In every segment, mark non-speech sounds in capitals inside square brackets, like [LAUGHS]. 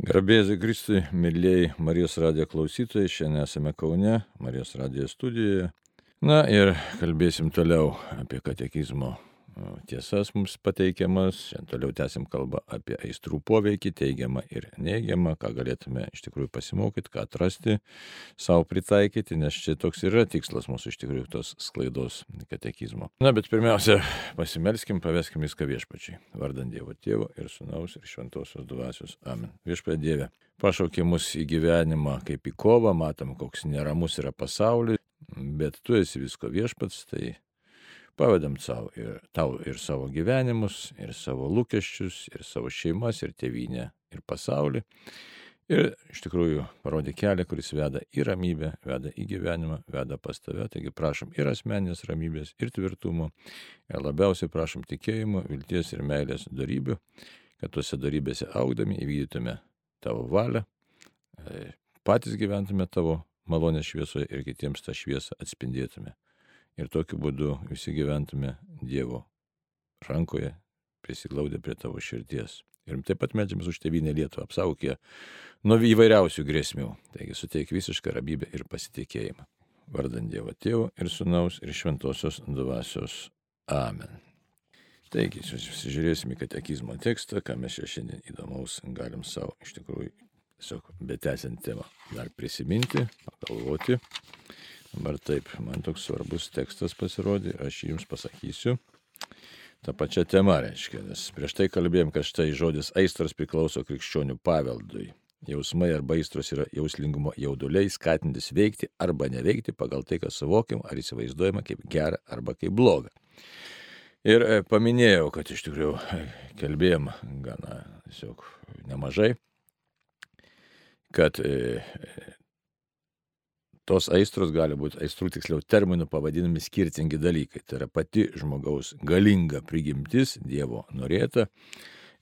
Garbėzai Kristui, mėlyjei Marijos radijo klausytojai, šiandien esame Kaune, Marijos radijo studijoje. Na ir kalbėsim toliau apie katekizmo tiesas mums pateikiamas. Šiandien toliau tęsim kalbą apie aistrų poveikį, teigiamą ir neigiamą, ką galėtume iš tikrųjų pasimokyti, ką atrasti, savo pritaikyti, nes čia toks yra tikslas mūsų iš tikrųjų tos sklaidos katekizmo. Na, bet pirmiausia, pasimelskim, paveskim viską viešpačiai. Vardant Dievo Tėvo ir Sūnaus ir Šventosios Dvasios. Amen. Viešpatie Dieve, pašaukė mus į gyvenimą kaip į kovą, matom, koks neramus yra pasaulis, bet tu esi visko viešpats, tai Pavedam savo ir, tau ir savo gyvenimus, ir savo lūkesčius, ir savo šeimas, ir tėvynę, ir pasaulį. Ir iš tikrųjų parodė kelią, kuris veda į ramybę, veda į gyvenimą, veda pas tave. Taigi prašom ir asmeninės ramybės, ir tvirtumo. Ir labiausiai prašom tikėjimo, vilties ir meilės darybių, kad tuose darybėse augdami įvykdytume tavo valią, e, patys gyventume tavo malonės šviesoje ir kitiems tą šviesą atspindėtume ir tokiu būdu visi gyventume Dievo rankoje, prisiglaudę prie tavo širdies. Ir taip pat medžiamas už tevinę Lietuvą, apsauk ją nuo įvairiausių grėsmių. Taigi suteik visišką ramybę ir pasitikėjimą. Vardant Dievo Tėvo ir Sūnaus ir Šventosios Dvasios. Amen. Taigi, susižiūrėsime į katekizmo tekstą, ką mes čia šiandien įdomaus galim savo iš tikrųjų tiesiog betęsiant temą dar prisiminti, pagalvoti. Dabar taip, man toks svarbus tekstas pasirodė, aš jums pasakysiu. Ta pačia tema reiškia, nes prieš tai kalbėjom, kad štai žodis aistras priklauso krikščionių paveldui. Jausmai arba aistros yra jauslingumo jauduliai, skatintis veikti arba neveikti pagal tai, kas suvokiam ar įsivaizduojama kaip gera arba kaip bloga. Ir e, paminėjau, kad iš tikrųjų e, kalbėjom gana tiesiog nemažai, kad e, tos aistros gali būti, aistrų tiksliau terminų pavadinami skirtingi dalykai. Tai yra pati žmogaus galinga prigimtis, Dievo norėta,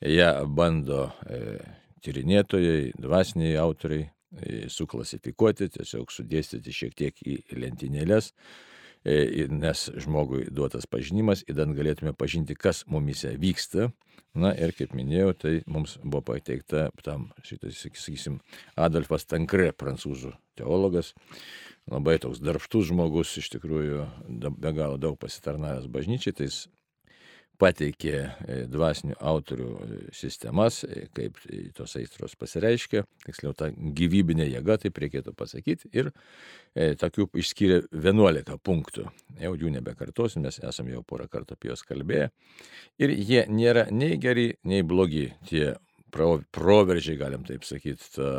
ją bando e, tyrinėtojai, dvasiniai autoriai e, suklasifikuoti, tiesiog sudėstyti šiek tiek į lentynėlės, nes žmogui duotas pažinimas, įdant galėtume pažinti, kas mumise vyksta. Na ir kaip minėjau, tai mums buvo pateikta tam, šitas, sakysim, Adolfas Tankre, prancūzų teologas, labai toks darbštus žmogus, iš tikrųjų be galo daug pasitarnavęs bažnyčiai, tai jis pateikė e, dvasinių autorių e, sistemas, e, kaip tos aistros pasireiškia, tiksliau ta gyvybinė jėga, taip reikėtų pasakyti, ir e, tokių išskyrė 11 punktų. Jau jų nebekartosim, mes esame jau porą kartų apie juos kalbėję. Ir jie nėra nei geri, nei blogi, tie proveržiai, galim taip sakyti, ta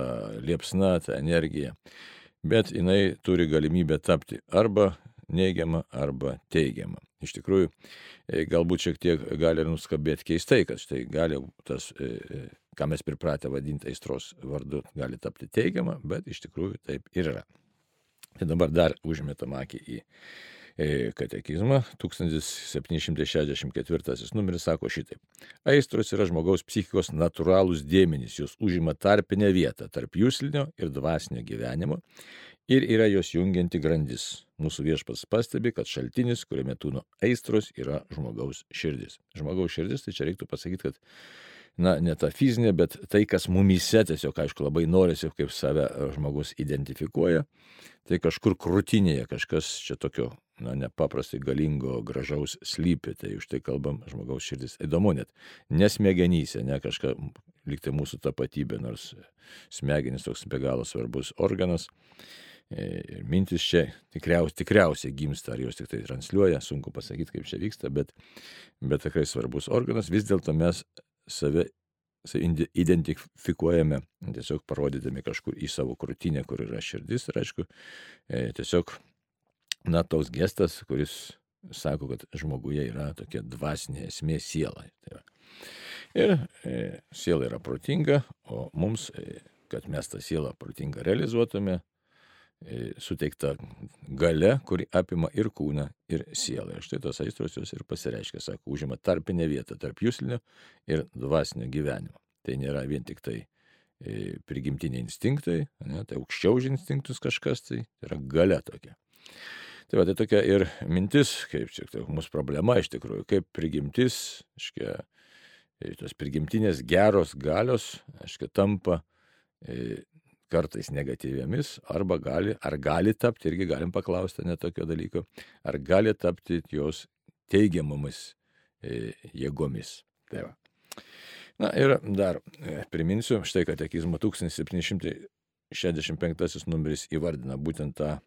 liepsna, ta energija. Bet jinai turi galimybę tapti arba neigiama arba teigiama. Iš tikrųjų, e, galbūt šiek tiek gali ir nuskabėti keistai, kad štai gali tas, e, e, ką mes pripratę vadinti aistros vardu, gali tapti teigiama, bet iš tikrųjų taip ir yra. Tai dabar dar užmetam akį į katekizmą. 1764 numeris sako šitaip. Aistros yra žmogaus psichikos natūralūs dėmenys, jos užima tarpinę vietą tarp jūslinio ir dvasinio gyvenimo ir yra jos jungianti grandis. Mūsų viešpas pastebi, kad šaltinis, kuriame tūno aistros, yra žmogaus širdis. Žmogaus širdis, tai čia reiktų pasakyti, kad, na, ne ta fizinė, bet tai, kas mumyse tiesiog, aišku, labai norisi, kaip save žmogus identifikuoja, tai kažkur krūtinėje kažkas čia tokio, na, nepaprastai galingo, gražaus slypi, tai už tai kalbam žmogaus širdis. Įdomu net, nesmegenyse, ne kažką, liktai mūsų tapatybė, nors smegenys toks be galo svarbus organas. E, ir mintis čia tikriausiai, tikriausiai gimsta, ar jos tik tai transliuoja, sunku pasakyti, kaip čia vyksta, bet, bet tikrai svarbus organas. Vis dėlto mes save identifikuojame tiesiog parodydami kažkur į savo krūtinę, kur yra širdis ir aišku, e, tiesiog, na, toks gestas, kuris sako, kad žmoguje yra tokia dvasinė esmė siela. Tai ir e, siela yra protinga, o mums, e, kad mes tą sielą protingą realizuotume, suteikta gale, kuri apima ir kūną, ir sielą. Ir štai tos aistros jos ir pasireiškia, sako, užima tarpinę vietą tarp jūslinio ir dvasinio gyvenimo. Tai nėra vien tik tai e, prigimtiniai instinktai, ne, tai aukščiau už instinktus kažkas, tai yra gale tokia. Tai va, tai tokia ir mintis, kaip čia tai mūsų problema iš tikrųjų, kaip prigimtis, aiškia, tos prigimtinės geros galios, aiškia, tampa e, kartais negatyviamis, arba gali, ar gali tapti, irgi galim paklausti net tokio dalyko, ar gali tapti jos teigiamomis e, jėgomis. Tai va. Na ir dar e, priminsiu, štai katekizmo 1765 numeris įvardina būtent tą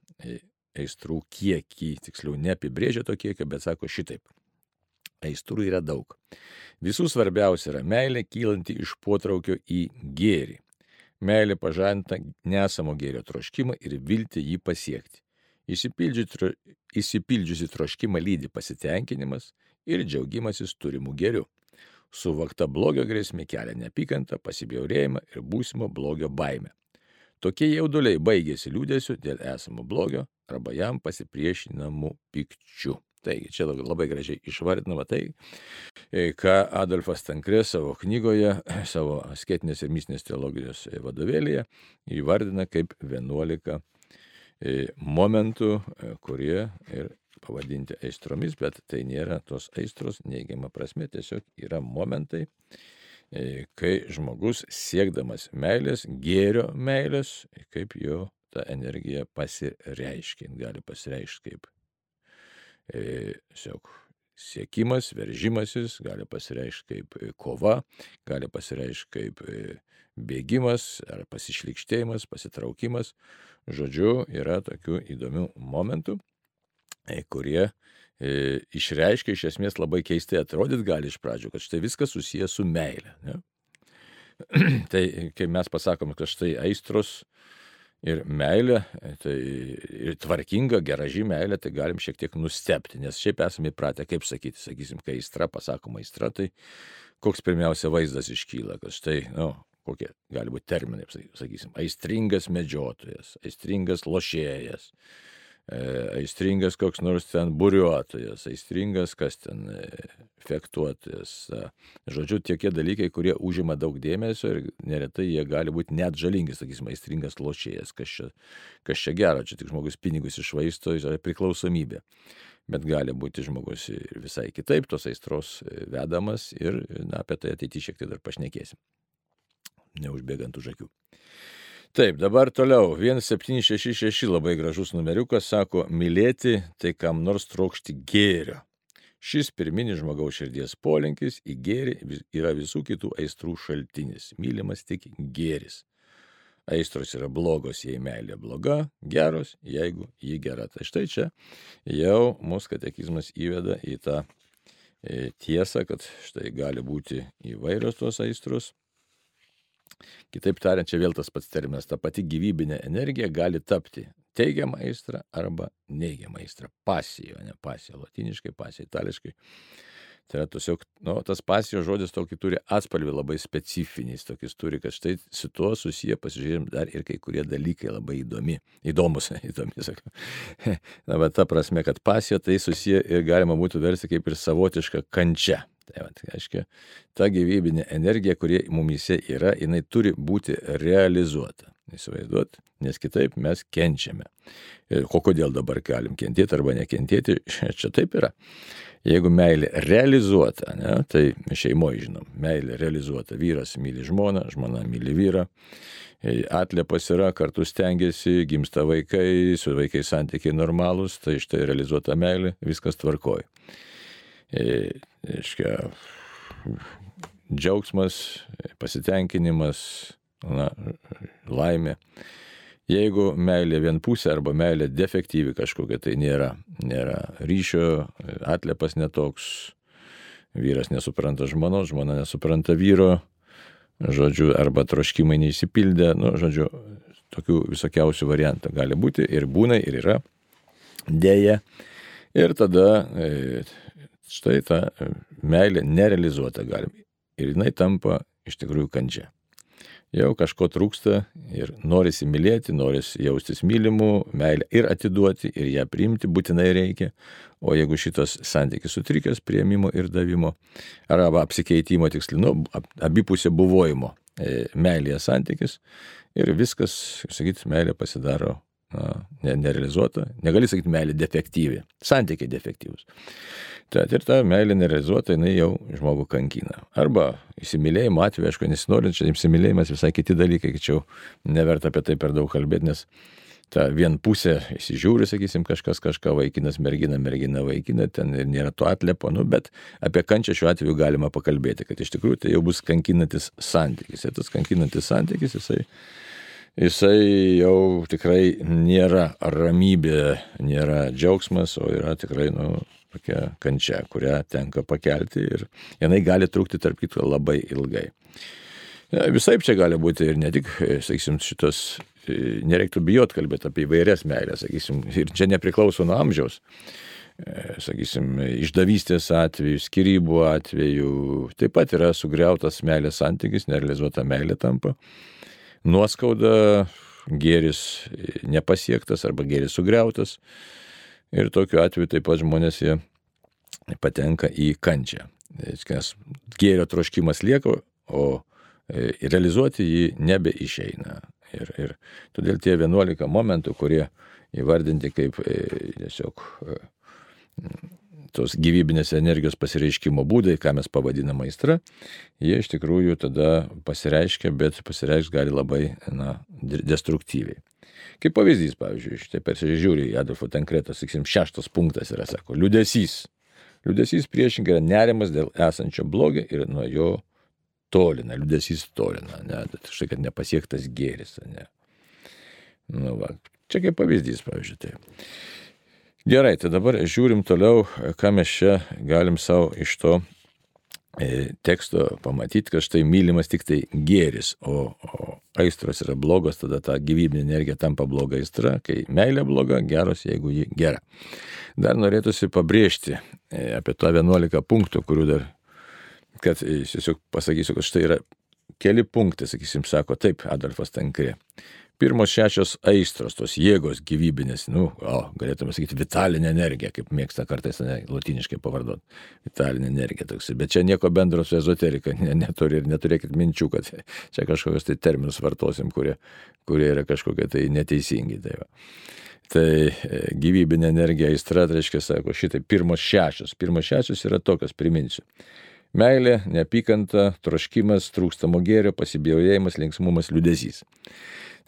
aistrų kiekį, tiksliau neapibrėžia to kiekio, bet sako šitaip. Aistrų yra daug. Visų svarbiausia yra meilė kylanti iš potraukio į gėrį. Meilė pažadina nesamo gėrio troškimą ir viltį jį pasiekti. Įsipildžiusi troškimą lydi pasitenkinimas ir džiaugimasis turimų gėrių. Suvokta blogio grėsmė kelia neapykantą, pasibjaurėjimą ir būsimo blogio baimę. Tokie jauduliai baigėsi liūdėsiu dėl esamo blogio arba jam pasipriešinamų pikčių. Taigi čia labai gražiai išvardinama tai, e, ką Adolfas Tankrė savo knygoje, [CLEARS THROAT] savo asketinės ir mistinės teologijos vadovėlėje įvardina kaip 11 e, momentų, e, kurie ir pavadinti aistromis, bet tai nėra tos aistros neigiama prasme, tiesiog yra momentai, kai žmogus siekdamas meilės, gėrio meilės, kaip jo ta energija pasireiškia. Gali pasireikšti kaip tiesiog siekimas, veržimasis, gali pasireikšti kaip e, kova, gali pasireikšti kaip e, bėgimas ar pasišlikštėjimas, pasitraukimas. Žodžiu, yra tokių įdomių momentų, e, kurie išreiškia iš esmės labai keistai atrodyt gali iš pradžių, kad štai viskas susijęs su meile. Ne? [CLEARS THROAT] tai kai mes pasakome, kad štai aistros, ir meilė, tai ir tvarkinga, geraži meilė, tai galim šiek tiek nustepti, nes šiaip esame įpratę, kaip sakyti, sakysim, kai aistra, pasakoma aistra, tai koks pirmiausia vaizdas iškyla, kad štai, nu, kokie gali būti terminai, sakysim, aistringas medžiotojas, aistringas lošėjas, aistringas koks nors ten buriuotojas, aistringas kas ten e, fektuotojas. Žodžiu, tokie dalykai, kurie užima daug dėmesio ir neretai jie gali būti net žalingi, sakysim, aistringas lošėjas, kas čia, kas čia gero, čia tik žmogus pinigus išvaisto, yra priklausomybė. Bet gali būti žmogus ir visai kitaip tos aistros e, vedamas ir na, apie tai ateityje šiek tiek dar pašnekėsim, neužbėgant už akių. Taip, dabar toliau. 1766 labai gražus numeriukas sako, mylėti tai kam nors trokšti gėrio. Šis pirminis žmogaus širdies polinkis į gėrį yra visų kitų aistrų šaltinis. Mylimas tik gėris. Aistros yra blogos, jei meilė bloga, geros, jeigu ji gera. Tai štai čia jau mūsų katekizmas įveda į tą e, tiesą, kad štai gali būti įvairios tos aistros Kitaip tariant, čia vėl tas pats terminas, ta pati gyvybinė energija gali tapti teigiamą aistrą arba neigiamą aistrą. Pasijo, ne pasijo, latiniškai, pasijo, itališkai. Tai yra tiesiog, nu, tas pasijo žodis tokį turi atspalvį labai specifinis, tokis turi, kad štai su tuo susiję, pasižiūrėjom, dar ir kai kurie dalykai labai įdomi, įdomus, [LAUGHS] įdomi, sakau. [LAUGHS] Na, bet ta prasme, kad pasijo tai susiję ir galima būtų versti kaip ir savotiška kančia. Tai va, tai reiškia, ta gyvybinė energija, kurie mumise yra, jinai turi būti realizuota. Įsivaizduot, nes kitaip mes kenčiame. O kodėl dabar galim kentėti arba nekentėti, [LAUGHS] čia taip yra. Jeigu meilė realizuota, ne, tai šeimoje žinom, meilė realizuota, vyras myli žmoną, žmona myli vyrą, atliepas yra, kartu stengiasi, gimsta vaikai, su vaikais santykiai normalūs, tai štai realizuota meilė, viskas tvarkoja reiškia, džiaugsmas, pasitenkinimas, na, laimė. Jeigu meilė vienpusė arba meilė defektyvi kažkokia, tai nėra, nėra ryšio, atliepas netoks, vyras nesupranta žmonos, žmona nesupranta vyro, žodžiu, arba troškimai neįsipildė, nu, žodžiu, tokių visokiausių variantų gali būti ir būna ir yra dėja. Ir tada e, štai ta e, meilė nerealizuota galim. Ir jinai tampa iš tikrųjų kančia. Jau kažko trūksta ir norisi mylėti, norisi jaustis mylimu, meilę ir atiduoti, ir ją priimti būtinai reikia. O jeigu šitas santykis sutrikęs prieimimo ir davimo, arba apsikeitimo tiksliai, nu, abipusė buvojimo e, meilėje santykis ir viskas, sakyt, meilė pasidaro na, nerealizuota, negali sakyti meilė defektyvi, santykiai defektyvus. Tad ir ta meilė nerealizuota, jinai jau žmogų kankina. Arba įsimylėjimo atveju, aišku, nesinorint, čia įsimylėjimas visai kiti dalykai, tačiau neverta apie tai per daug kalbėti, nes ta vien pusė įsižiūri, sakysim, kažkas kažką vaikinas, mergina, mergina vaikina, ten ir nėra to atlepo, nu, bet apie kančią šiuo atveju galima pakalbėti, kad iš tikrųjų tai jau bus kankinantis santykis. Ir tas kankinantis santykis, jisai, jisai jau tikrai nėra ramybė, nėra džiaugsmas, o yra tikrai, nu, tokia kančia, kurią tenka pakelti ir jinai gali trukti, tarp kitko, labai ilgai. Visai čia gali būti ir ne tik, sakysim, šitos nereiktų bijot kalbėti apie įvairias meilės, sakysim, ir čia nepriklauso nuo amžiaus. E, sakysim, išdavystės atveju, skirybų atveju, taip pat yra sugriautas meilės santykis, nerealizuota meilė tampa. Nuoskauda, gėris nepasiektas arba gėris sugriautas. Ir tokiu atveju taip pat žmonės jie patenka į kančią. Nes gėrio troškimas lieka, o e, realizuoti jį nebeišeina. Ir, ir todėl tie 11 momentų, kurie įvardinti kaip e, tiesiog e, tos gyvybinės energijos pasireiškimo būdai, ką mes pavadiname aistra, jie iš tikrųjų tada pasireiškia, bet pasireiškia gali labai na, destruktyviai. Kaip pavyzdys, pavyzdžiui, štai persižiūri Adolfo Tankretą, sakysim, šeštas punktas yra, sako, liudesys. Liudesys priešingai yra nerimas dėl esančio blogio ir nuo jo tolina, liūdėsys tolina, ne, tai štai kad nepasiektas gėris, ne. Nu, va, čia kaip pavyzdys, pavyzdžiui, tai. Gerai, tai dabar žiūrim toliau, ką mes čia galim savo iš to e, teksto pamatyti, kad štai mylimas tik tai gėris, o, o aistros yra blogos, tada ta gyvybinė energija tampa bloga aistra, kai meilė bloga, geros, jeigu ji gera. Dar norėtųsi pabrėžti e, apie tą 11 punktų, kurių dar kad e, tiesiog pasakysiu, kad štai yra keli punktai, sakysim, sako taip Adolfas Tankri. Pirmos šešios aistros, tos jėgos gyvybinės, nu, o, galėtume sakyti, vitalinė energija, kaip mėgsta kartais ne, latiniškai pavardot. Vitalinė energija toks. Bet čia nieko bendro su ezoterika ne, neturi ir neturėkit minčių, kad čia kažkokius tai terminus vartosim, kurie, kurie yra kažkokie tai neteisingi. Tai, va. tai e, gyvybinė energija aistra, tai reiškia, sako, šitai pirmos šešios. Pirmos šešios yra tokios, priminsiu. Meilė, neapykanta, troškimas, trūkstamo gėrio, pasibjaurėjimas, linksmumas, liudesys.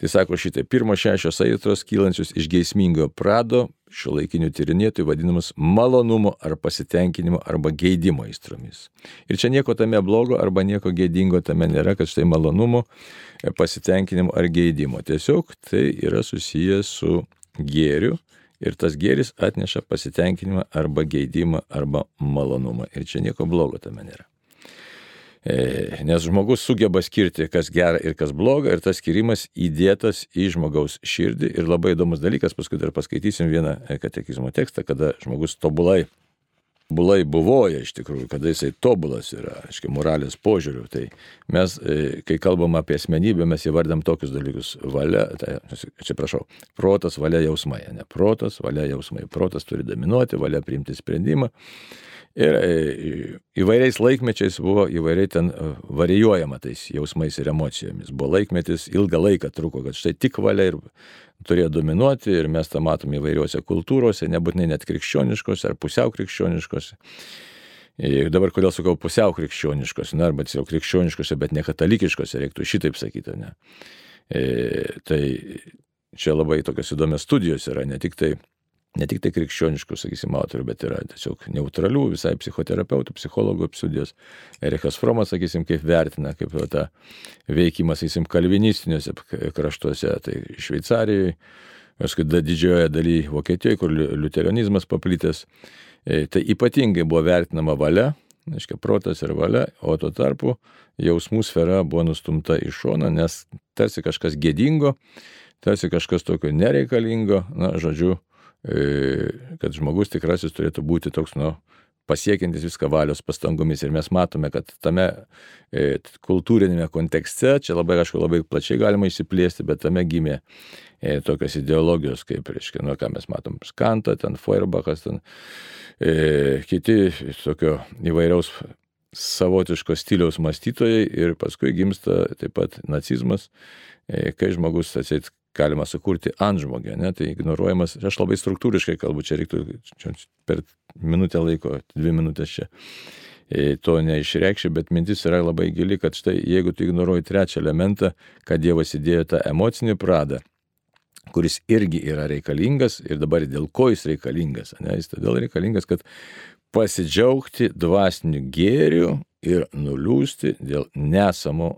Tai sako šitai, pirmos šešios aitros kylančios iš geismingo prado, šio laikinių tyrinėtojų vadinamas malonumo ar pasitenkinimo arba geidimo aistromis. Ir čia nieko tame blogo arba nieko gėdingo tame nėra, kad štai malonumo, pasitenkinimo ar geidimo. Tiesiog tai yra susijęs su gėriu ir tas gėris atneša pasitenkinimą arba geidimą arba malonumą. Ir čia nieko blogo tame nėra. E, nes žmogus sugeba skirti, kas gera ir kas bloga, ir tas skirimas įdėtas į žmogaus širdį. Ir labai įdomus dalykas, paskui dar paskaitysim vieną katekizmo tekstą, kada žmogus tobulai bulai buvoja iš tikrųjų, kada jisai tobulas yra, aiškiai, moralės požiūrių. Tai mes, e, kai kalbam apie asmenybę, mes įvardam tokius dalykus - valia, tai, atsiprašau, protas, valia, jausmai, ne protas, valia, jausmai. Protas turi dominuoti, valia priimti sprendimą. Ir e, įvairiais laikmečiais buvo įvairiai ten e, varijuojama tais jausmais ir emocijomis. Buvo laikmetis, ilgą laiką truko, kad štai tik valia ir turėjo dominuoti ir mes tą matome įvairiuose kultūrose, nebūtinai net krikščioniškose ar pusiau krikščioniškose. Ir dabar kodėl sakau pusiau krikščioniškose, na, arba tiesiog krikščioniškose, bet ne katalikiškose, reiktų šitaip sakyti, ne. E, tai čia labai tokios įdomios studijos yra, ne tik tai ne tik tai krikščioniškų, sakysim, autorių, bet yra tiesiog neutralių, visai psichoterapeutų, psichologų apsudijos. Erikas Fromas, sakysim, kaip vertina, kaip tą veikimą, sakysim, kalvinistiniuose kraštuose, tai Šveicarijoje, paskui didžiojoje dalyje Vokietijoje, kur liuteronizmas paplitęs, e, tai ypatingai buvo vertinama valia, aiškiai, protas ir valia, o tuo tarpu jausmų sfera buvo nustumta į šoną, nes tarsi kažkas gėdingo, tarsi kažkas tokio nereikalingo, na, žodžiu, kad žmogus tikrasis turėtų būti toks, nu, pasiekintis viską valios pastangomis. Ir mes matome, kad tame e, kultūrinėme kontekste, čia labai, aišku, labai plačiai galima išsiplėsti, bet tame gimė e, tokios ideologijos, kaip, reiškia, nu, ką mes matom, Skanta, ten Feuerbachas, ten e, kiti tokio įvairiaus savotiško stiliaus mąstytojai ir paskui gimsta taip pat nacizmas, e, kai žmogus atseit galima sukurti antžmogę, ne, tai ignoruojamas, aš labai struktūriškai kalbu, čia reiktų čia per minutę laiko, dvi minutės čia e, to neišreikščiau, bet mintis yra labai gili, kad štai jeigu tu ignoruoji trečią elementą, kad Dievas įdėjo tą emocinį pradą, kuris irgi yra reikalingas ir dabar dėl ko jis reikalingas, ne, jis todėl reikalingas, kad pasidžiaugti dvasiniu gėriu ir nuliūsti dėl nesamo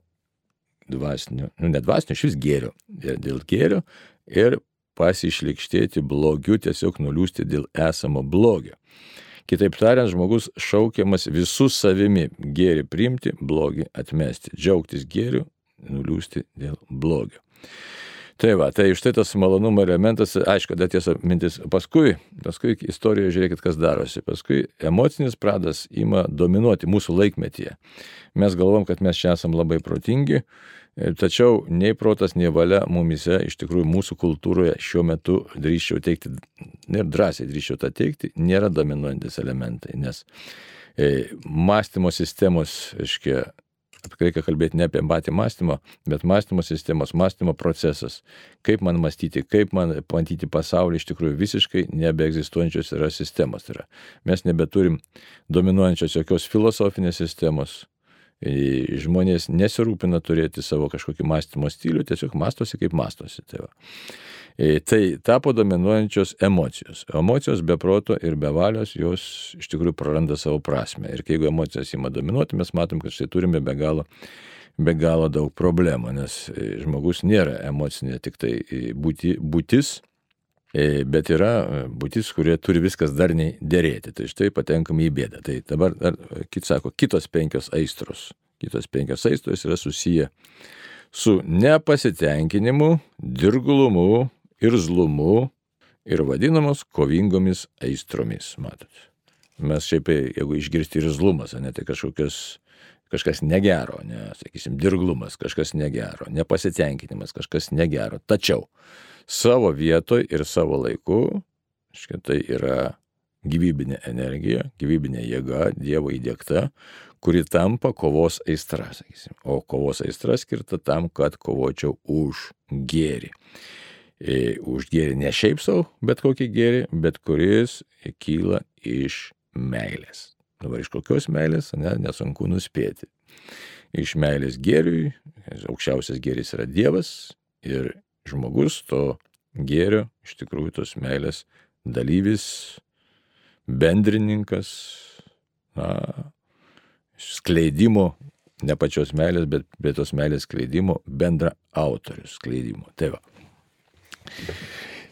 dvasinio, nu ne dvasinio, šis gėrio, dėl gėrio ir pasišlikštėti blogiu, tiesiog nuliūsti dėl esamo blogio. Kitaip tariant, žmogus šaukiamas visų savimi gėri priimti, blogį atmesti, džiaugtis gėriu, nuliūsti dėl blogio. Tai va, tai štai tas malonumo elementas, aišku, dar tiesa mintis, paskui, paskui istorijoje žiūrėkit, kas darosi, paskui emocinis pradas ima dominuoti mūsų laikmetyje. Mes galvom, kad mes čia esam labai protingi, tačiau nei protas, nei valia mumise, iš tikrųjų mūsų kultūroje šiuo metu drįščiau teikti, ir drąsiai drįščiau tą teikti, nėra dominuojantis elementai, nes e, mąstymo sistemos, aiškiai, reikia kalbėti ne apie patį mąstymą, bet mąstymo sistemos, mąstymo procesas. Kaip man mąstyti, kaip man matyti pasaulį iš tikrųjų visiškai nebeegzistuojančios yra sistemos. Tai yra, mes nebeturim dominuojančios jokios filosofinės sistemos. Žmonės nesirūpina turėti savo kažkokį mąstymo stilių, tiesiog mastosi kaip mastosi. Tai va. E, tai tapo dominuojančios emocijos. Emocijos be proto ir be valios jos iš tikrųjų praranda savo prasme. Ir jeigu emocijos įma dominuoti, mes matom, kad štai turime be galo, be galo daug problemų, nes e, žmogus nėra emocinė tik tai e, būti, būtis, bet yra būtis, kurie turi viskas darniai dėrėti. Tai štai patenkame į bėdą. Tai dabar, dar, kit sako, kitos penkios aistros. Kitos penkios aistros yra susiję su nepasitenkinimu, dirglumu, irzlumu ir vadinamos kovingomis aistromis, matot. Mes šiaip, jeigu išgirsti irzlumas, ne tai kažkokios, kažkas negero, ne, sakysim, dirglumas, kažkas negero, nepasitenkinimas, kažkas negero. Tačiau savo vietoj ir savo laiku, škai tai yra gyvybinė energija, gyvybinė jėga, Dievo įdėkta, kuri tampa kovos aistra, sakysim. O kovos aistra skirta tam, kad kovočiau už gėrį už gėrį ne šiaip savo, bet kokį gėrį, bet kuris kyla iš meilės. Dabar iš kokios meilės, ne, nesunku nuspėti. Iš meilės gėriui, aukščiausias gėris yra Dievas ir žmogus to gėrio, iš tikrųjų tos meilės dalyvis, bendrininkas, na, skleidimo, ne pačios meilės, bet, bet tos meilės skleidimo bendra autorius skleidimo. Tai va.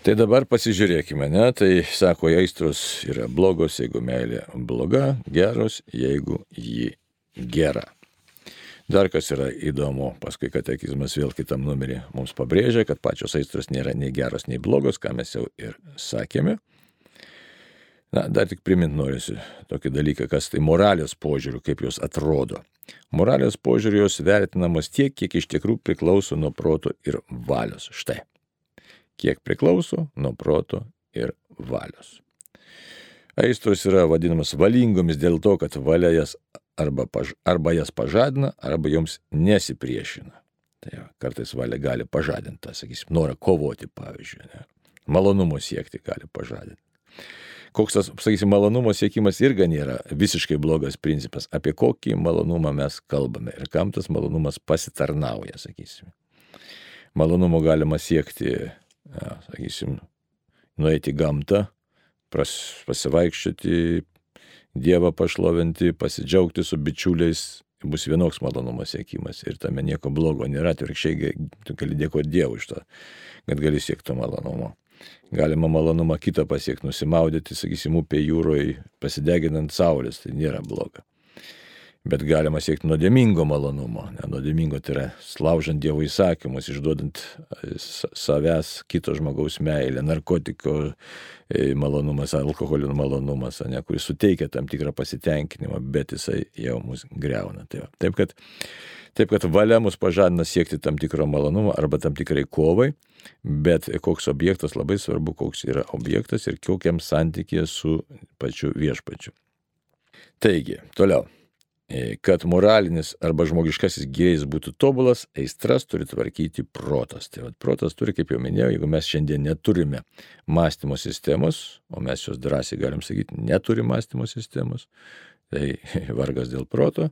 Tai dabar pasižiūrėkime, ne? Tai sako, aistros yra blogos, jeigu meilė bloga, geros, jeigu ji gera. Dar kas yra įdomu, paskui katekizmas vėl kitam numerį mums pabrėžia, kad pačios aistros nėra nei geros, nei blogos, ką mes jau ir sakėme. Na, dar tik primint norisi tokį dalyką, kas tai moralės požiūrių, kaip jos atrodo. Moralės požiūrių jos vertinamos tiek, kiek iš tikrųjų priklauso nuo proto ir valios. Štai kiek priklauso nuo proto ir valios. Aistros yra vadinamas valingomis dėl to, kad valia jas arba, paž arba jas pažadina, arba joms nesipriešina. Tai ja, kartais valia gali pažadinti, tą, sakysim, norą kovoti, pavyzdžiui, ne? malonumo siekti gali pažadinti. Koks tas, sakysim, malonumo siekimas irgi nėra visiškai blogas principas, apie kokį malonumą mes kalbame ir kam tas malonumas pasitarnauja, sakysim. Malonumo galima siekti ja, sakysim, nueiti į gamtą, pasivaikščioti, Dievą pašlovinti, pasidžiaugti su bičiuliais, bus vienoks malonumo siekimas ir tame nieko blogo nėra, atvirkščiai tu gali dėkoti Dievui iš to, kad gali siekti malonumo. Galima malonumą kitą pasiekti, nusimaudyti, sakysim, upė jūroje, pasideginant saulės, tai nėra bloga bet galima siekti nuodėmingo malonumo. Nuodėmingo tai yra slaužant Dievo įsakymus, išduodant e, savęs kito žmogaus meilę, narkotiko e, malonumas, alkoholio malonumas, ne, kuris suteikia tam tikrą pasitenkinimą, bet jisai jau mus greuna. Tai va. taip, kad, taip, kad valia mus pažadina siekti tam tikro malonumo arba tam tikrai kovai, bet koks objektas labai svarbu, koks yra objektas ir kokiam santykė su pačiu viešpačiu. Taigi, toliau. E, kad moralinis arba žmogiškasis gėris būtų tobulas, aistras turi tvarkyti protas. Tai vad protas turi, kaip jau minėjau, jeigu mes šiandien neturime mąstymo sistemos, o mes jos drąsiai galim sakyti, neturi mąstymo sistemos, tai [LAUGHS] vargas dėl proto.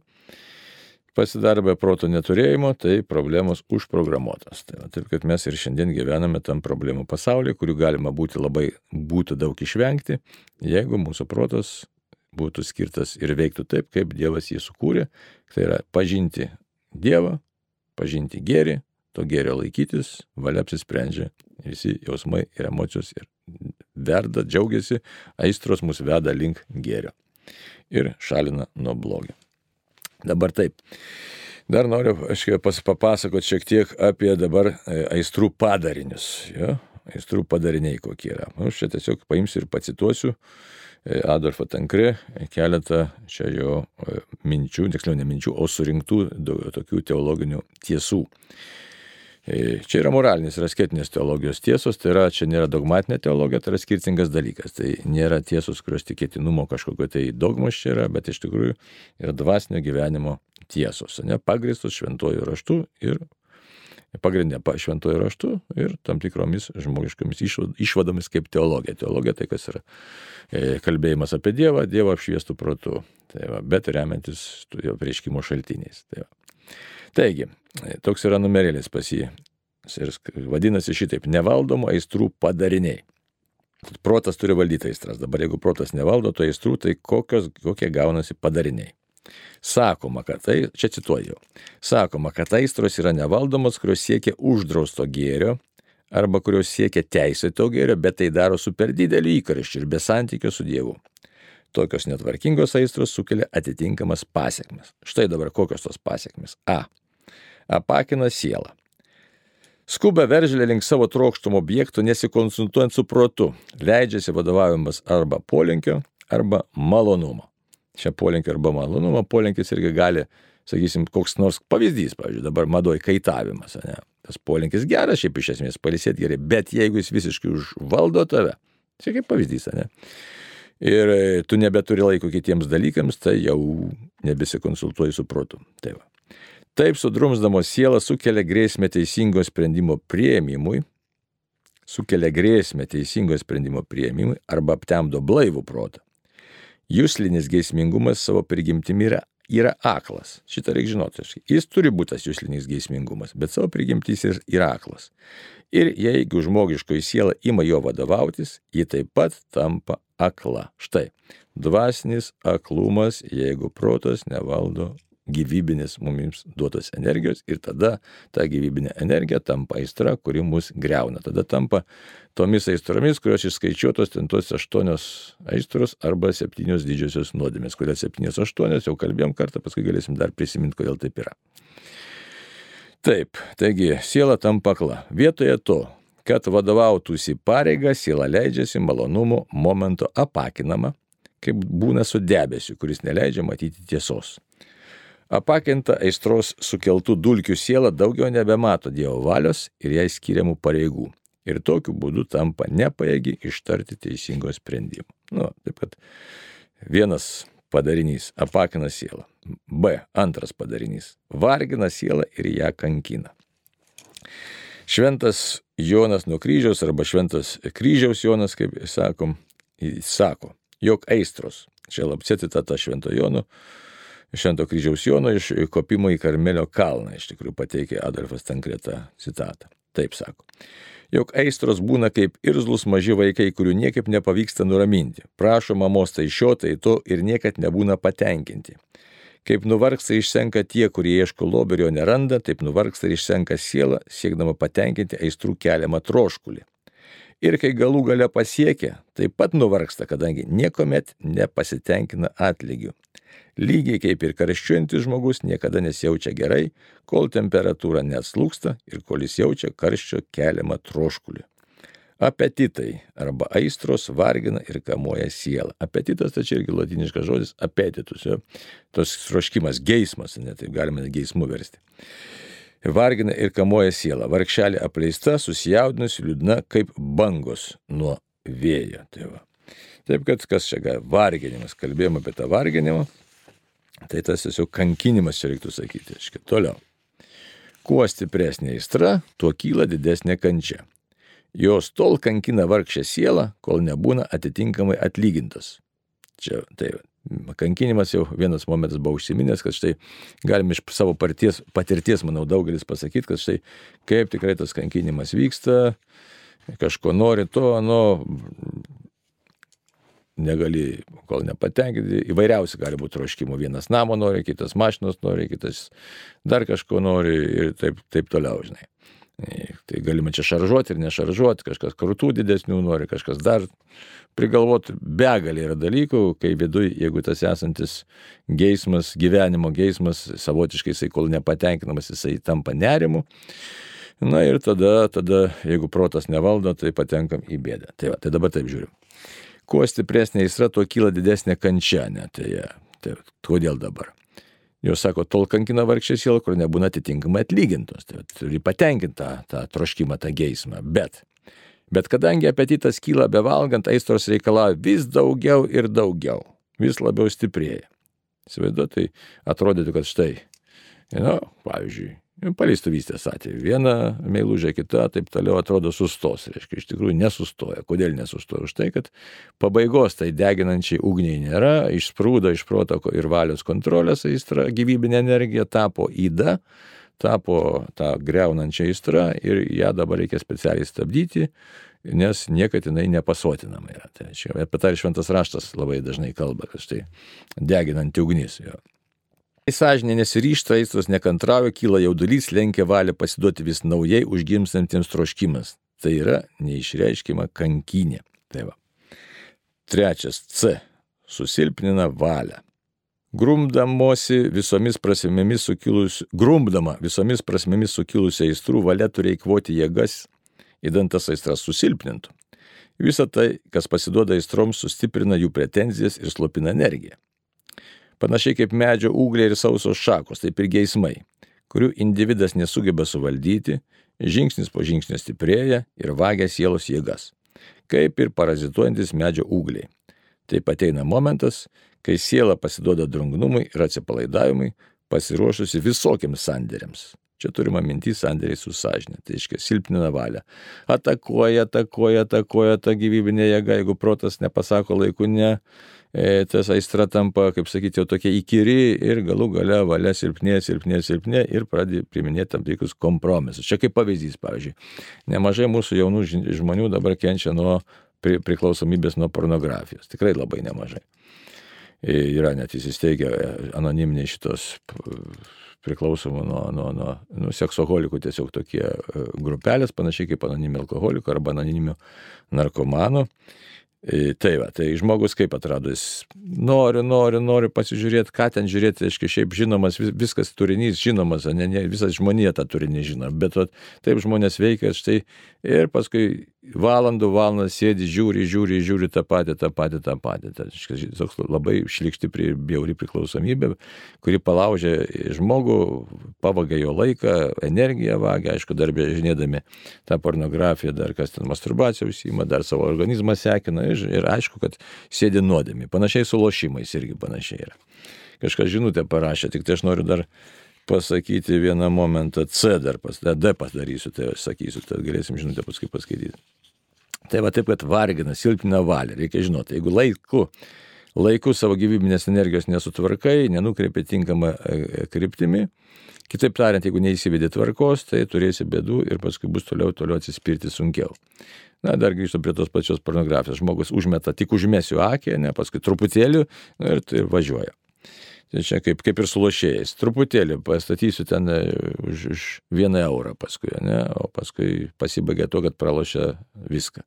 Pasidarė be proto neturėjimo, tai problemos užprogramuotas. Tai taip, kad mes ir šiandien gyvename tam problemų pasaulyje, kurių galima būti labai, būtų daug išvengti, jeigu mūsų protas būtų skirtas ir veiktų taip, kaip Dievas jį sukūrė. Tai yra pažinti Dievą, pažinti gėrį, to gėrio laikytis, valia apsisprendžia visi jausmai ir emocijos ir verda, džiaugiasi, aistros mus veda link gėrio ir šalina nuo blogio. Dabar taip. Dar noriu aš papasakoti šiek tiek apie dabar e, aistrų padarinius. Jo? Aistrų padariniai kokie yra. Aš nu, čia tiesiog paimsiu ir pacituosiu E, Adolfą Tankri keletą čia jo e, minčių, tiksliau ne minčių, o surinktų tokių teologinių tiesų. E, čia yra moralinis ir asketinės teologijos tiesos, tai yra, čia nėra dogmatinė teologija, tai yra skirtingas dalykas. Tai nėra tiesos, kurios tikėtinumo kažkokio tai dogmos čia yra, bet iš tikrųjų yra dvasinio gyvenimo tiesos, ne pagristos šventojų raštų ir pagrindė šventojų raštų ir tam tikromis žmogiškomis išvadomis kaip teologija. Teologija tai kas yra e, kalbėjimas apie Dievą, Dievą apšviestų protų, tai va, bet remiantis jo prieškimo šaltiniais. Tai va. Taigi, e, toks yra numerėlis pas jį. Ir vadinasi šitaip - nevaldomų aistrų padariniai. Protas turi valdyti aistras. Dabar jeigu protas nevaldo, tai aistrų, tai kokios, kokie gaunasi padariniai. Sakoma, kad tai, čia cituoju, sakoma, kad aistros yra nevaldomos, kurios siekia uždrausto gėrio arba kurios siekia teisėto gėrio, bet tai daro su per dideliu įkarščiu ir be santykio su Dievu. Tokios netvarkingos aistros sukelia atitinkamas pasiekmes. Štai dabar kokios tos pasiekmes. A. Apakina sielą. Skuba veržlė link savo trokštumo objektų, nesikonsultuojant su protu, leidžiasi vadovavimas arba polinkio, arba malonumo. Čia polinkio arba malonumo polinkis irgi gali, sakysim, koks nors pavyzdys, pavyzdžiui, dabar madoj kaitavimas, ne? Tas polinkis geras, šiaip iš esmės palisėti gerai, bet jeigu jis visiškai užvaldo tave, čia kaip pavyzdys, ne? Ir e, tu nebeturi laiko kitiems dalykams, tai jau nebesikonsultuoji su protu. Tai va. Taip sudrumsdamos sielą sukelia grėsmę teisingo sprendimo prieimimui, sukelia grėsmę teisingo sprendimo prieimimui arba aptemdo blaivų protą. Jūslinis geismingumas savo prigimtimi yra, yra aklas. Šitą reikia žinoti. Jis turi būti tas jūslinis geismingumas, bet savo prigimtis yra aklas. Ir jeigu žmogiškoji siela ima jo vadovautis, ji taip pat tampa akla. Štai, dvasinis aklumas, jeigu protas nevaldo gyvybinės mums duotos energijos ir tada ta gyvybinė energija tampa aistra, kuri mus greuna. Tada tampa tomis aistromis, kurios išskaičiuotos ten tos aštuonios aistros arba septynios didžiosios nuodėmės. Kodėl septynios aštuonios, jau kalbėjom kartą, paskui galėsim dar prisiminti, kodėl taip yra. Taip, taigi siela tampa akla. Vietoje to, kad vadovautųsi pareiga, siela leidžiasi malonumo momento apakinama, kaip būna su debesiu, kuris neleidžia matyti tiesos. Apakinta aistros sukeltų dulkių siela daugiau nebemato Dievo valios ir jai skiriamų pareigų. Ir tokiu būdu tampa nepaėgi ištarti teisingo sprendimo. Nu, taip kad vienas padarinys - apakina sielą. B. Antras padarinys - vargina sielą ir ją kankina. Šventas Jonas nuo kryžiaus arba šventas kryžiaus Jonas, kaip sakom, sako, jog aistros, čia lapcėti tą švento Jono, Švento kryžiaus Jono iš kopimo į Karmelio kalną, iš tikrųjų pateikė Adolfas Tankretą citatą. Taip sako. Jok aistros būna kaip irzlus maži vaikai, kurių niekaip nepavyksta nuraminti. Prašo mamos tai šio, tai to ir niekad nebūna patenkinti. Kaip nuvargsta išsenka tie, kurie ieško loberio neranda, taip nuvargsta ir išsenka siela, siekdama patenkinti aistrų keliamą troškulį. Ir kai galų gale pasiekia, taip pat nuvargsta, kadangi niekuomet nepasitenkina atlygiu. Lygiai kaip ir karščiuojantis žmogus niekada nesijaučia gerai, kol temperatūra neatslūksta ir kol jis jaučia karščio keliamą troškulį. Apetitai arba aistros vargina ir kamuoja sielą. Apetitas čia irgi latiniškas žodis apetitus, jo. tos troškimas, geismas, net taip galima geismų versti. Vargina ir kamuoja sielą. Varkšelė apleista, susijaudinusi, liūdna kaip bangos nuo vėjo. Tai va. Taip kad kas čia gali? Varginimas. Kalbėjome apie tą varginimą. Tai tas tiesiog kankinimas čia reiktų sakyti. Iškia, toliau. Kuo stipresnė aistra, tuo kyla didesnė kančia. Jos tol kankina vargšę sielą, kol nebūna atitinkamai atlygintas. Čia tai kankinimas jau vienas momentas buvo užsiminęs, kad štai galim iš savo parties, patirties, manau, daugelis pasakyti, kad štai kaip tikrai tas kankinimas vyksta, kažko nori to, nu, negali, kol nepatenkinti, įvairiausi gali būti troškimų. Vienas namo nori, kitas mašinos nori, kitas dar kažko nori ir taip, taip toliau, žinai. Tai galima čia šaržuoti ir nešaržuoti, kažkas krūtų didesnių nori, kažkas dar prigalvoti. Begalė yra dalykų, kai viduje, jeigu tas esantis geismas, gyvenimo geismas, savotiškai jisai kol nepatenkinamas, jisai tampa nerimu. Na ir tada, tada, jeigu protas nevaldo, tai patenkam į bėdą. Tai, va, tai dabar taip žiūrim kuo stipresnė aistra, tuo kyla didesnė kančia. Ne? Tai, tai kodėl dabar? Jos sako, tol kankina vargšė siela, kur nebūna atitinkamai atlygintos. Tai turi patenkinti tą, tą troškimą, tą geismą. Bet, bet kadangi apetitas kyla bevalgant, aistros reikalauja vis daugiau ir daugiau, vis labiau stiprėja. Įsivaizduoju, tai atrodytų, kad štai, nu, pavyzdžiui, Paleistuvystės atveju. Viena meilužė, kita, taip toliau atrodo sustos. Reiškia, iš tikrųjų nesustoja. Kodėl nesustoja? Už tai, kad pabaigos tai deginančiai ugniai nėra, išsprūdo iš proto ir valios kontrolės aistra, gyvybinė energija tapo įda, tapo tą greunančią aistrą ir ją dabar reikia specialiai stabdyti, nes niekad jinai nepasotinama yra. Tai čia apie tai šventas raštas labai dažnai kalba, kad štai deginanti ugnis. Jo. Sąžinė nesiryšta, aistros nekantrauja, kyla jaudulys, lenkia valią pasiduoti vis naujai užgimstantiems troškimas. Tai yra neišreiškima kankinė. Tai va. Trečias C. Susilpnina valią. Grumdamosi visomis prasmėmis sukilusių, grumdama visomis prasmėmis sukilusią aistrų valia turi eikvoti jėgas, įdant tas aistras susilpnintų. Visą tai, kas pasiduoda aistroms, sustiprina jų pretenzijas ir slopina energiją. Panašiai kaip medžio ūgliai ir sausos šakos, taip ir geismai, kurių individas nesugeba suvaldyti, žingsnis po žingsnio stiprėja ir vagia sielos jėgas, kaip ir parazituojantis medžio ūgliai. Taip ateina momentas, kai siela pasiduoda drungnumui ir atsipalaidavimui, pasiruošusi visokiems sandėriams. Čia turima mintis sandėriai su sąžinė, tai reiškia silpnina valią. Atakuoja, atakuoja, atakuoja ta gyvybinė jėga, jeigu protas nepasako laiku ne, tas aistra tampa, kaip sakyti, jau tokia įkyri ir galų gale valia silpnė, silpnė, silpnė ir pradė priminėti tam tikrus kompromisus. Čia kaip pavyzdys, pavyzdžiui, nemažai mūsų jaunų žmonių dabar kenčia nuo priklausomybės nuo pornografijos. Tikrai labai nemažai. E, yra net įsisteigę e, anoniminiai šitos priklausomų nuo, nuo, nuo nu, seksoholikų tiesiog tokie grupelės, panašiai kaip anoniminių alkoholikų arba anoniminių narkomanų. Tai va, tai žmogus kaip atrado, jis nori, nori, nori pasižiūrėti, ką ten žiūrėti, aiškiai, šiaip žinomas, vis, viskas turinys žinomas, ne, ne, visas žmonija tą turinį žino, bet va, taip žmonės veikia štai ir paskui valandų valandas sėdi, žiūri, žiūri, žiūri tą patį, tą patį, tą patį. Tai toks labai šlikšti prie bjauri priklausomybė, kuri palaužia žmogų, pavagia jo laiką, energiją vagia, aišku, dar bežinėdami tą pornografiją, dar kas ten masturbaciją užsima, dar savo organizmą sekina ir, ir aišku, kad sėdi nuodėmi. Panašiai su lošimais irgi panašiai yra. Kažkas žinutę parašė, tik tai aš noriu dar pasakyti vieną momentą, C dar pas, D padarysiu, tai aš sakysiu, tai galėsim žinutę paskui paskaityti. Tai va taip, kad vargina, silpnina valią, reikia žinoti, jeigu laiku, laiku savo gyvybinės energijos nesutvarkai, nenukreipi tinkamą e, e, kryptimį, kitaip tariant, jeigu neįsivedė tvarkos, tai turėsi bėdų ir paskui bus toliau, toliau atsispirti sunkiau. Na, dar grįžtu prie tos pačios pornografijos. Žmogus užmeta, tik užmėsiu akį, ne, paskui truputėlį nu, ir, ir važiuoja. Tai čia kaip, kaip ir su lošėjais. Truputėlį pastatysiu ten e, už, už vieną eurą paskui, ne? o paskui pasibaigia to, kad pralošia viską.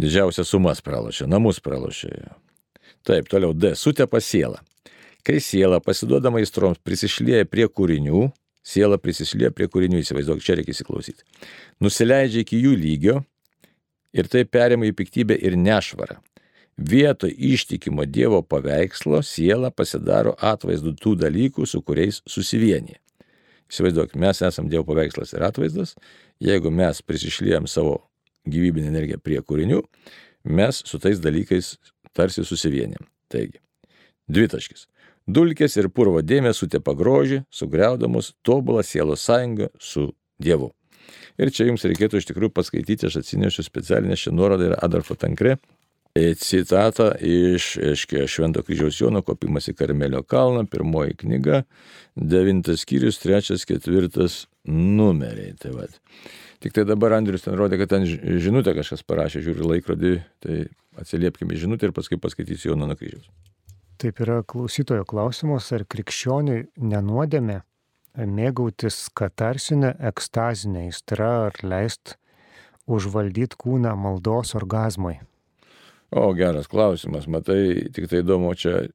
Didžiausias sumas pralošia, namus pralošia. Taip, toliau D. Sutepa siela. Kai siela pasiduodama įstroms prisišlėja prie kūrinių, siela prisišlėja prie kūrinių, įsivaizduok, čia reikia įsiklausyti. Nusileidžia iki jų lygio ir tai perima į piktybę ir nešvarą. Vietoj ištikimo Dievo paveikslo siela pasidaro atvaizdu tų dalykų, su kuriais susivienyje. Įsivaizduok, mes esame Dievo paveikslas ir atvaizdas, jeigu mes prisišlėjom savo gyvybinę energiją prie kūrinių, mes su tais dalykais tarsi susivienėm. Taigi, dvitaškis. Dulkės ir purvo dėmė sutepa grožį, sugriaudamus tobulą sielos sąjungą su Dievu. Ir čia jums reikėtų iš tikrųjų paskaityti, aš atsinešiu specialinę šią nuorodą ir Adolfo Tankre citatą iš, aiškiai, Švento kryžiaus Jono kopimas į Karmelio kalną, pirmoji knyga, devintas skyrius, trečias, ketvirtas numeriai. Tai vat. Tik tai dabar Andrius ten rodė, kad ten žinutę kažkas parašė, žiūri laikrodį, tai atsiliepkime žinutę ir paskui paskaitysiu Jono nuo kryžiaus. Taip yra klausytojo klausimas, ar krikščioniui nenuodėmė mėgautis katarsinę ekstazinę įstrą ar leist užvaldyti kūną maldos orgasmui. O, geras klausimas, matai, tik tai įdomu, čia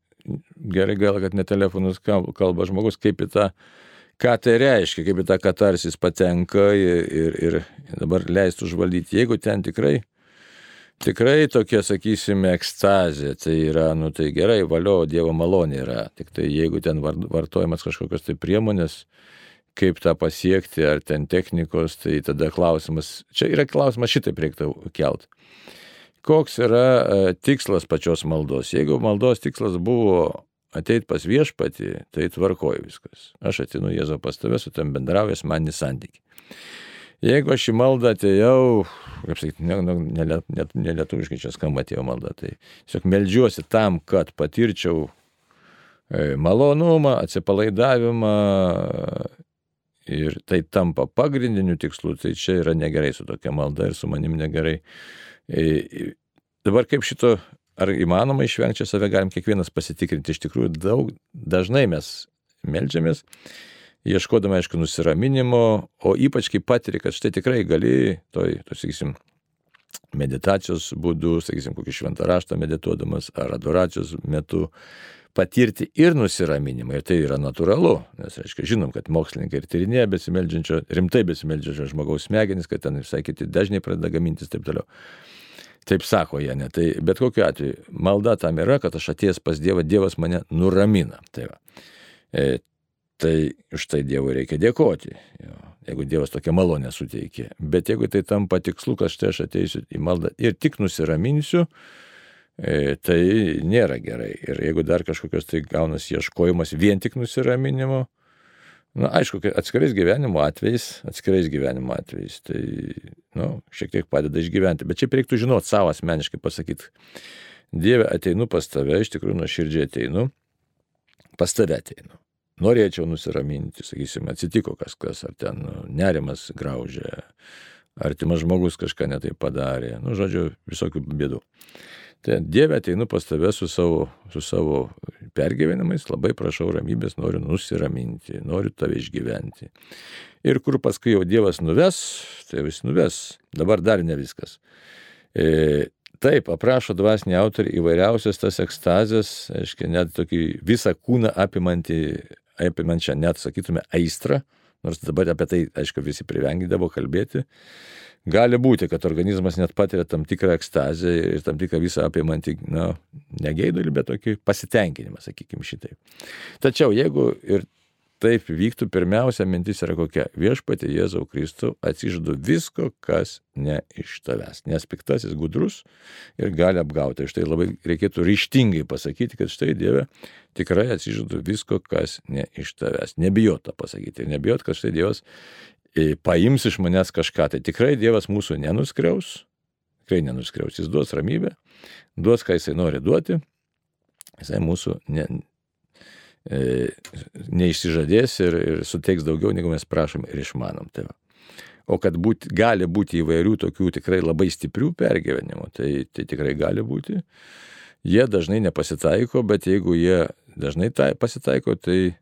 gerai gal, kad ne telefonus kalba žmogus, kaip į tą, ką tai reiškia, kaip į tą katarsis patenka ir, ir, ir dabar leistų užvaldyti. Jeigu ten tikrai, tikrai tokia, sakysime, ekstazė, tai yra, nu tai gerai, valio, Dievo malonė yra, tik tai jeigu ten vartojamas kažkokios tai priemonės, kaip tą pasiekti, ar ten technikos, tai tada klausimas, čia yra klausimas šitaip reiktų kelt koks yra e, tikslas pačios maldos. Jeigu maldos tikslas buvo ateit pas viešpatį, tai tvarkoju viskas. Aš atinu Jėzau pas tave, su tam bendravęs man į santykį. Jeigu aš į maldą atėjau, kaip sakyti, nelietuviškai ne, ne, ne čia skamba atėjo malda, tai tiesiog melžiuosi tam, kad patirčiau e, malonumą, atsipalaidavimą ir tai tampa pagrindiniu tikslu, tai čia yra negerai su tokia malda ir su manim negerai. E, dabar kaip šito, ar įmanoma išvengti, čia save galim kiekvienas pasitikrinti. Iš tikrųjų, daug, dažnai mes melžiamės, ieškodami, aišku, nusiraminimo, o ypač kai patiri, kad štai tikrai gali, toj, to, sakysim, meditacijos būdu, sakysim, kokį šventą raštą medituodamas ar adoracijos metu patirti ir nusiraminimą. Ir tai yra natūralu, nes, reiškia, žinom, kad mokslininkai ir tyrinėja besimeldžiančio, rimtai besimeldžiančio žmogaus smegenys, kad ten visai kiti dažniai pradeda gamintis ir taip toliau. Taip sako jie, ne. Tai bet kokiu atveju, malda tam yra, kad aš atėjęs pas Dievą, Dievas mane nuramina. Tai, va. e, tai už tai Dievui reikia dėkoti, jo, jeigu Dievas tokią malonę suteikė. Bet jeigu tai tampa tikslu, kad štai aš ateisiu į maldą ir tik nusiraminsiu, e, tai nėra gerai. Ir jeigu dar kažkokios tai gaunas ieškojimas vien tik nusiraminimo, Na, aišku, atskirais gyvenimo atvejais, atskirais gyvenimo atvejais, tai, na, nu, šiek tiek padeda išgyventi. Bet čia reiktų žinoti savo asmeniškai pasakyti. Dieve, ateinu pas tave, iš tikrųjų nuoširdžiai ateinu, pas tave ateinu. Norėčiau nusiraminti, sakysim, atsitiko kažkas, ar ten nu, nerimas graužė, artimas žmogus kažką netai padarė, nu, žodžiu, visokių bėdų. Tai Dieve ateinu pas tave su savo, su savo pergyvenimais, labai prašau ramybės, noriu nusiraminti, noriu tave išgyventi. Ir kur paskui jau Dievas nuves, tai vis nuves. Dabar dar ne viskas. E, taip, aprašo dvasiniai autoriai įvairiausias tas ekstazės, aiškiai, net tokį visą kūną apimantį, apimančią, net sakytume, aistrą, nors dabar apie tai, aišku, visi privengydavo kalbėti. Gali būti, kad organizmas net patiria tam tikrą ekstazę ir tam tikrą visą apimantį, na, negeidulį, bet tokį pasitenkinimą, sakykime šitaip. Tačiau jeigu ir taip vyktų, pirmiausia mintis yra kokia - viešpatė Jėzau Kristų atsižadu visko, kas ne iš tavęs. Nes piktasis gudrus ir gali apgauti. Štai labai reikėtų ryštingai pasakyti, kad štai Dieve tikrai atsižadu visko, kas ne iš tavęs. Nebijot tą pasakyti ir nebijot, kad štai Dievas paims iš manęs kažką, tai tikrai Dievas mūsų nenuskriaus, tikrai nenuskriaus, jis duos ramybę, duos, ką jisai nori duoti, jisai mūsų ne, e, neišsižadės ir, ir suteiks daugiau, negu mes prašom ir išmanom. Va. o kad būt, gali būti įvairių tokių tikrai labai stiprių pergyvenimų, tai, tai tikrai gali būti. Jie dažnai nepasitaiko, bet jeigu jie dažnai tai pasitaiko, tai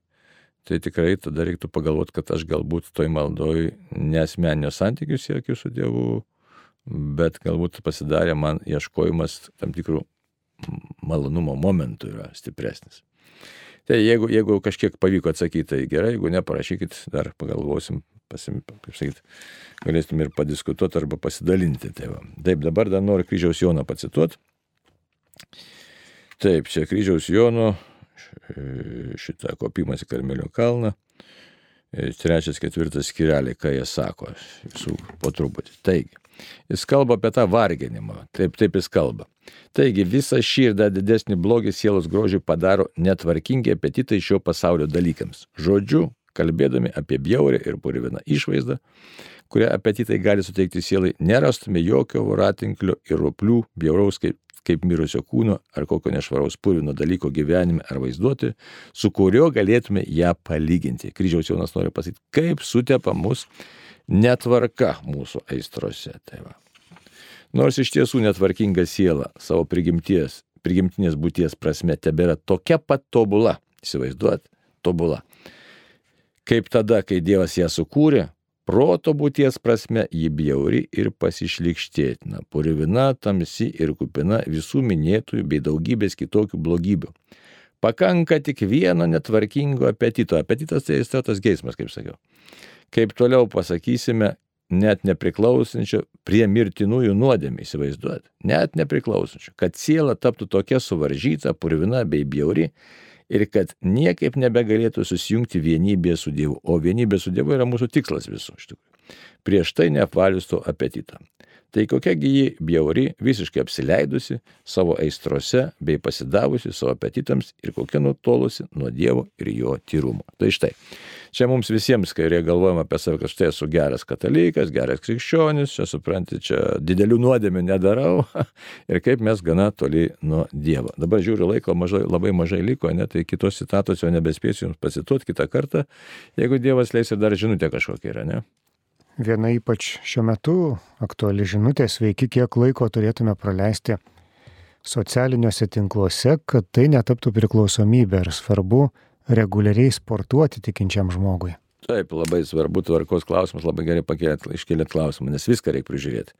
tai tikrai tada reiktų pagalvoti, kad aš galbūt toj maldoj nesmenio santykių siekiu su Dievu, bet galbūt pasidarė man ieškojimas tam tikrų malonumo momentų yra stipresnis. Tai jeigu, jeigu kažkiek pavyko atsakyti, tai gerai, jeigu neparašykit, dar pagalvosim, pasim, kaip sakyt, galėsim ir padiskutuoti arba pasidalinti. Tai va. Taip, dabar dar noriu kryžiaus Jono pacituoti. Taip, čia kryžiaus Jono šitą kopimas į Karmelio kalną. e, trečias, ketvirtas skireliai, ką jie sako, visų po truputį. Taigi, jis kalba apie tą varginimą, taip, taip jis kalba. Taigi, visą šį ir dar didesnį blogį sielos grožį padaro netvarkingi apetitai šio pasaulio dalykams. Žodžiu, kalbėdami apie bjaurę ir purviną išvaizdą, kurią apetitai gali suteikti sielai, nerastume jokio voratinklio ir roplių, bjauraus kaip kaip mirusio kūno ar kokio nešvaraus purvino dalyko gyvenime ar vaizduoti, su kuriuo galėtume ją palyginti. Kryžiaus Jonas nori pasakyti, kaip sutepa mus netvarka mūsų aistrose. Tai va. Nors iš tiesų netvarkinga siela savo prigimties, prigimtinės būties prasme tebėra tokia pat tobula, įsivaizduot, tobula. Kaip tada, kai Dievas ją sukūrė, Proto būties prasme ji bjauri ir pasišlikštėtina, purvina, tamsi ir kupina visų minėtųjų bei daugybės kitokių blogybių. Pakanka tik vieno netvarkingo apetito. Apetitas tai įstatas geismas, kaip sakiau. Kaip toliau pasakysime, net nepriklausančio prie mirtinųjų nuodėmė, įsivaizduot, net nepriklausančio, kad siela taptų tokia suvaržyta, purvina bei bjauri, ir kad niekaip nebegalėtų susijungti vienybėje su Dievu. O vienybė su Dievu yra mūsų tikslas visų iš tikrųjų. Prieš tai neapvalius to apetitą. Tai kokiagi ji bjauri, visiškai apsileidusi savo aistrose bei pasidavusi savo apetitams ir kokia nutolusi nuo Dievo ir jo tyrumo. Tai štai, čia mums visiems, kai galvojame apie save, kad štai esu geras katalikas, geras krikščionis, čia supranti, čia didelių nuodėmių nedarau [LAUGHS] ir kaip mes gana toli nuo Dievo. Dabar žiūriu, laiko mažai, labai mažai liko, ne, tai kitos citatos jau nebespėsiu jums pacituoti kitą kartą, jeigu Dievas leis ir dar žinutė kažkokia yra, ne? Viena ypač šiuo metu aktuali žinutė sveiki, kiek laiko turėtume praleisti socialiniuose tinkluose, kad tai netaptų priklausomybė ir svarbu reguliariai sportuoti tikinčiam žmogui. Taip, labai svarbu tvarkos klausimas, labai gerai pakėlėt, iškėlėt klausimą, nes viską reikia prižiūrėti.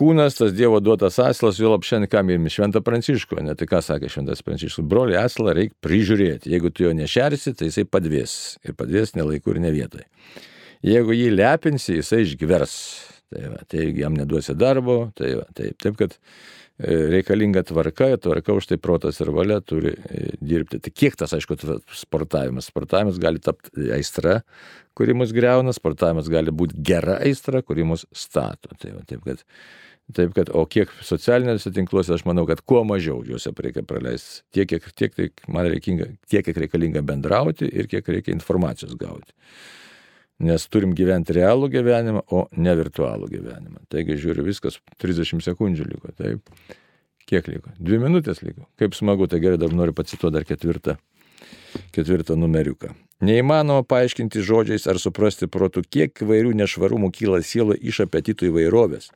Kūnas, tas Dievo duotas aslas, jau šiandien ką mylime, šventą pranciško, ne tai ką sakė šventas pranciškus, broli aslą reikia prižiūrėti, jeigu tu jo nešersi, tai jisai padvės ir padvės nelaiku ir ne vietoje. Jeigu jį lepinsi, jisai išgvers. Tai, va, tai jam neduosi darbo, tai va, taip, taip kad e, reikalinga tvarka, tvarka už tai protas ir valia turi e, dirbti. Tai kiek tas, aišku, sportavimas? Sportavimas gali tapti aistra, kuri mus greuna, sportavimas gali būti gera aistra, kuri mus stato. Tai va, taip, kad, taip kad, o kiek socialiniuose tinkluose, aš manau, kad kuo mažiau juose reikia praleisti. Tiek, kiek, tiek, tiek man reikia, tiek, kiek reikalinga bendrauti ir kiek reikia informacijos gauti nes turim gyventi realų gyvenimą, o ne virtualų gyvenimą. Taigi žiūriu, viskas 30 sekundžių liko. Taip. Kiek liko? Dvi minutės liko. Kaip smagu, tai gerai, dar noriu pacituoti dar ketvirtą, ketvirtą numeriuką. Neįmanoma paaiškinti žodžiais ar suprasti protų, kiek įvairių nešvarumų kyla sielo iš apetitų įvairovės.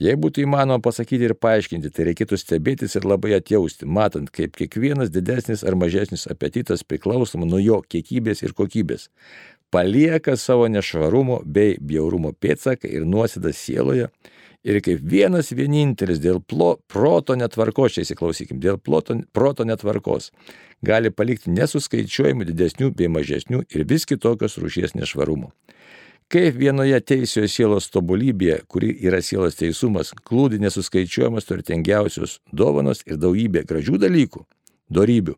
Jei būtų įmanoma pasakyti ir paaiškinti, tai reikėtų stebėtis ir labai atjausti, matant, kaip kiekvienas didesnis ar mažesnis apetitas priklausoma nuo jo kiekybės ir kokybės palieka savo nešvarumo bei bjaurumo pėdsaką ir nuosėdą sieloje. Ir kaip vienas vienintelis dėl plo, proto netvarkos, čia įsiklausykim, dėl ploto, proto netvarkos, gali palikti nesuskaičiuojamų didesnių bei mažesnių ir vis kitokios rūšies nešvarumų. Kaip vienoje teisioje sielos tobulybėje, kuri yra sielos teisumas, klūdi nesuskaičiuojamos turtingiausios dovanos ir daugybė gražių dalykų, darybių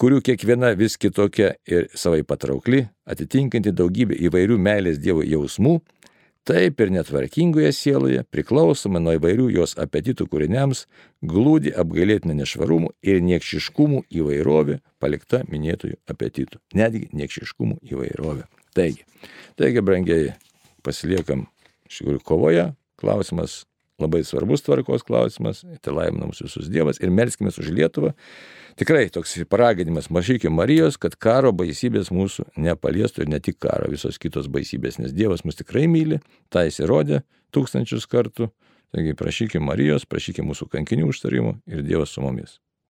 kurių kiekviena vis kitokia ir savai patraukli, atitinkanti daugybę įvairių meilės Dievo jausmų, taip ir netvarkingoje sieloje, priklausomai nuo įvairių jos apetitų kūriniams, glūdi apgailėtinė nešvarumų ir niekšiškumų įvairovė palikta minėtųjų apetitų. Netgi niekšiškumų įvairovė. Taigi, taigi, brangiai, pasiliekam iš tikrųjų kovoje. Klausimas labai svarbus tvarkos klausimas. Tai laimina mūsų visus Dievas ir melskime už Lietuvą tikrai toks paraginimas mažykim Marijos, kad karo baisybės mūsų nepaliestų ir ne tik karo, visos kitos baisybės, nes Dievas mus tikrai myli, tą jis įrodė tūkstančius kartų. Taigi prašykim Marijos, prašykim mūsų kankinių užtarimų ir Dievas su mumis.